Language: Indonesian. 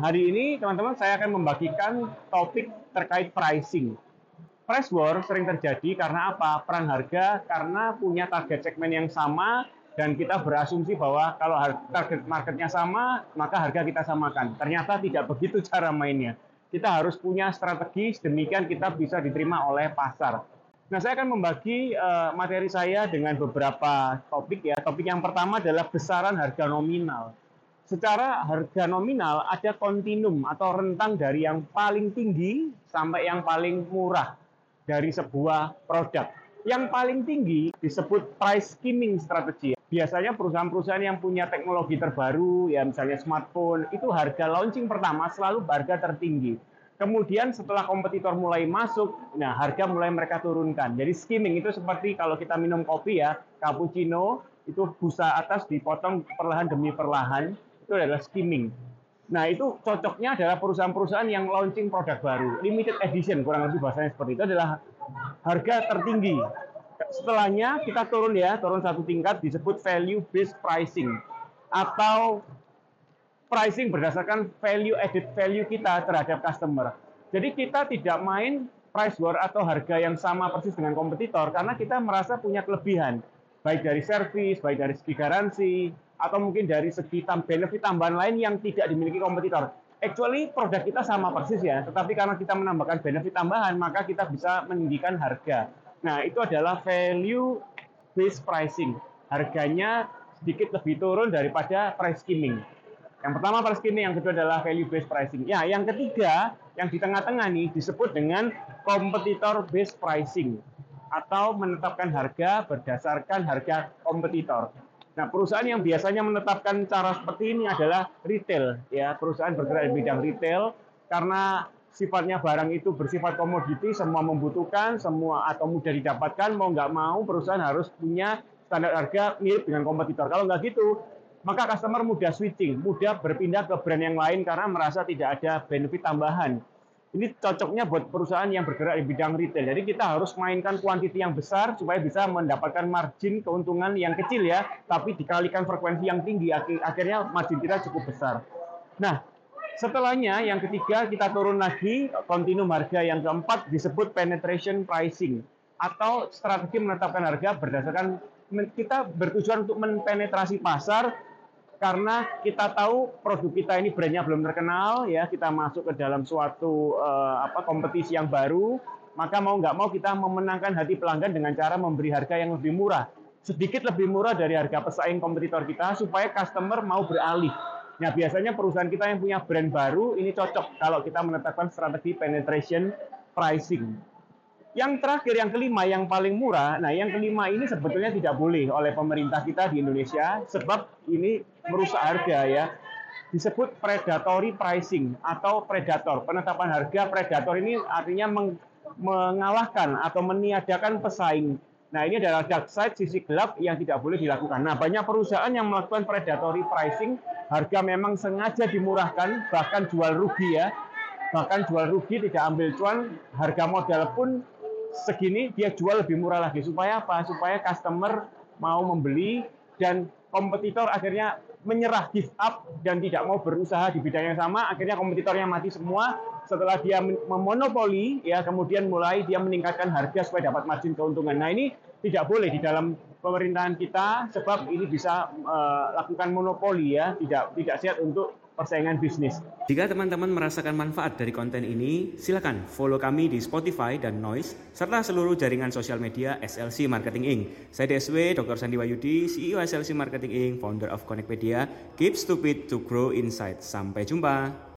hari ini teman-teman saya akan membagikan topik terkait pricing. Price war sering terjadi karena apa? Perang harga karena punya target segmen yang sama dan kita berasumsi bahwa kalau target marketnya sama, maka harga kita samakan. Ternyata tidak begitu cara mainnya. Kita harus punya strategi, demikian kita bisa diterima oleh pasar. Nah, saya akan membagi uh, materi saya dengan beberapa topik ya. Topik yang pertama adalah besaran harga nominal. Secara harga nominal ada kontinum atau rentang dari yang paling tinggi sampai yang paling murah dari sebuah produk. Yang paling tinggi disebut price skimming strategi. Biasanya perusahaan-perusahaan yang punya teknologi terbaru, ya misalnya smartphone, itu harga launching pertama selalu harga tertinggi. Kemudian setelah kompetitor mulai masuk, nah harga mulai mereka turunkan. Jadi skimming itu seperti kalau kita minum kopi ya, cappuccino, itu busa atas dipotong perlahan demi perlahan, itu adalah skimming. Nah, itu cocoknya adalah perusahaan-perusahaan yang launching produk baru, limited edition, kurang lebih bahasanya seperti itu adalah harga tertinggi. Setelahnya kita turun ya, turun satu tingkat disebut value based pricing atau pricing berdasarkan value added value kita terhadap customer. Jadi kita tidak main price war atau harga yang sama persis dengan kompetitor karena kita merasa punya kelebihan baik dari service, baik dari segi garansi, atau mungkin dari segi benefit tambahan lain yang tidak dimiliki kompetitor. Actually produk kita sama persis ya, tetapi karena kita menambahkan benefit tambahan, maka kita bisa meninggikan harga. Nah, itu adalah value based pricing. Harganya sedikit lebih turun daripada price skimming. Yang pertama price skimming, yang kedua adalah value based pricing. Ya, yang ketiga yang di tengah-tengah nih disebut dengan competitor based pricing atau menetapkan harga berdasarkan harga kompetitor. Nah, perusahaan yang biasanya menetapkan cara seperti ini adalah retail, ya perusahaan bergerak di bidang retail karena sifatnya barang itu bersifat komoditi, semua membutuhkan, semua atau mudah didapatkan, mau nggak mau perusahaan harus punya standar harga mirip dengan kompetitor. Kalau nggak gitu, maka customer mudah switching, mudah berpindah ke brand yang lain karena merasa tidak ada benefit tambahan. Ini cocoknya buat perusahaan yang bergerak di bidang retail. Jadi kita harus mainkan kuantiti yang besar supaya bisa mendapatkan margin keuntungan yang kecil ya, tapi dikalikan frekuensi yang tinggi, akhirnya margin kita cukup besar. Nah, setelahnya yang ketiga kita turun lagi, kontinum harga yang keempat disebut penetration pricing atau strategi menetapkan harga berdasarkan kita bertujuan untuk mempenetrasi pasar karena kita tahu produk kita ini brandnya belum terkenal ya. Kita masuk ke dalam suatu uh, apa kompetisi yang baru. Maka mau nggak mau kita memenangkan hati pelanggan dengan cara memberi harga yang lebih murah. Sedikit lebih murah dari harga pesaing kompetitor kita supaya customer mau beralih. Nah biasanya perusahaan kita yang punya brand baru ini cocok kalau kita menetapkan strategi penetration pricing yang terakhir, yang kelima, yang paling murah. Nah, yang kelima ini sebetulnya tidak boleh oleh pemerintah kita di Indonesia, sebab ini merusak harga ya. Disebut predatory pricing atau predator. Penetapan harga predator ini artinya meng mengalahkan atau meniadakan pesaing. Nah, ini adalah dark side, sisi gelap yang tidak boleh dilakukan. Nah, banyak perusahaan yang melakukan predatory pricing, harga memang sengaja dimurahkan, bahkan jual rugi ya. Bahkan jual rugi tidak ambil cuan, harga modal pun segini dia jual lebih murah lagi. Supaya apa? Supaya customer mau membeli dan kompetitor akhirnya menyerah give up dan tidak mau berusaha di bidang yang sama. Akhirnya kompetitornya mati semua. Setelah dia memonopoli ya kemudian mulai dia meningkatkan harga supaya dapat margin keuntungan. Nah ini tidak boleh di dalam pemerintahan kita sebab ini bisa uh, lakukan monopoli ya. Tidak tidak sehat untuk persaingan bisnis. Jika teman-teman merasakan manfaat dari konten ini, silakan follow kami di Spotify dan Noise, serta seluruh jaringan sosial media SLC Marketing Inc. Saya DSW, Dr. Sandi Wayudi, CEO SLC Marketing Inc., founder of Connectpedia. Keep stupid to grow insight. Sampai jumpa.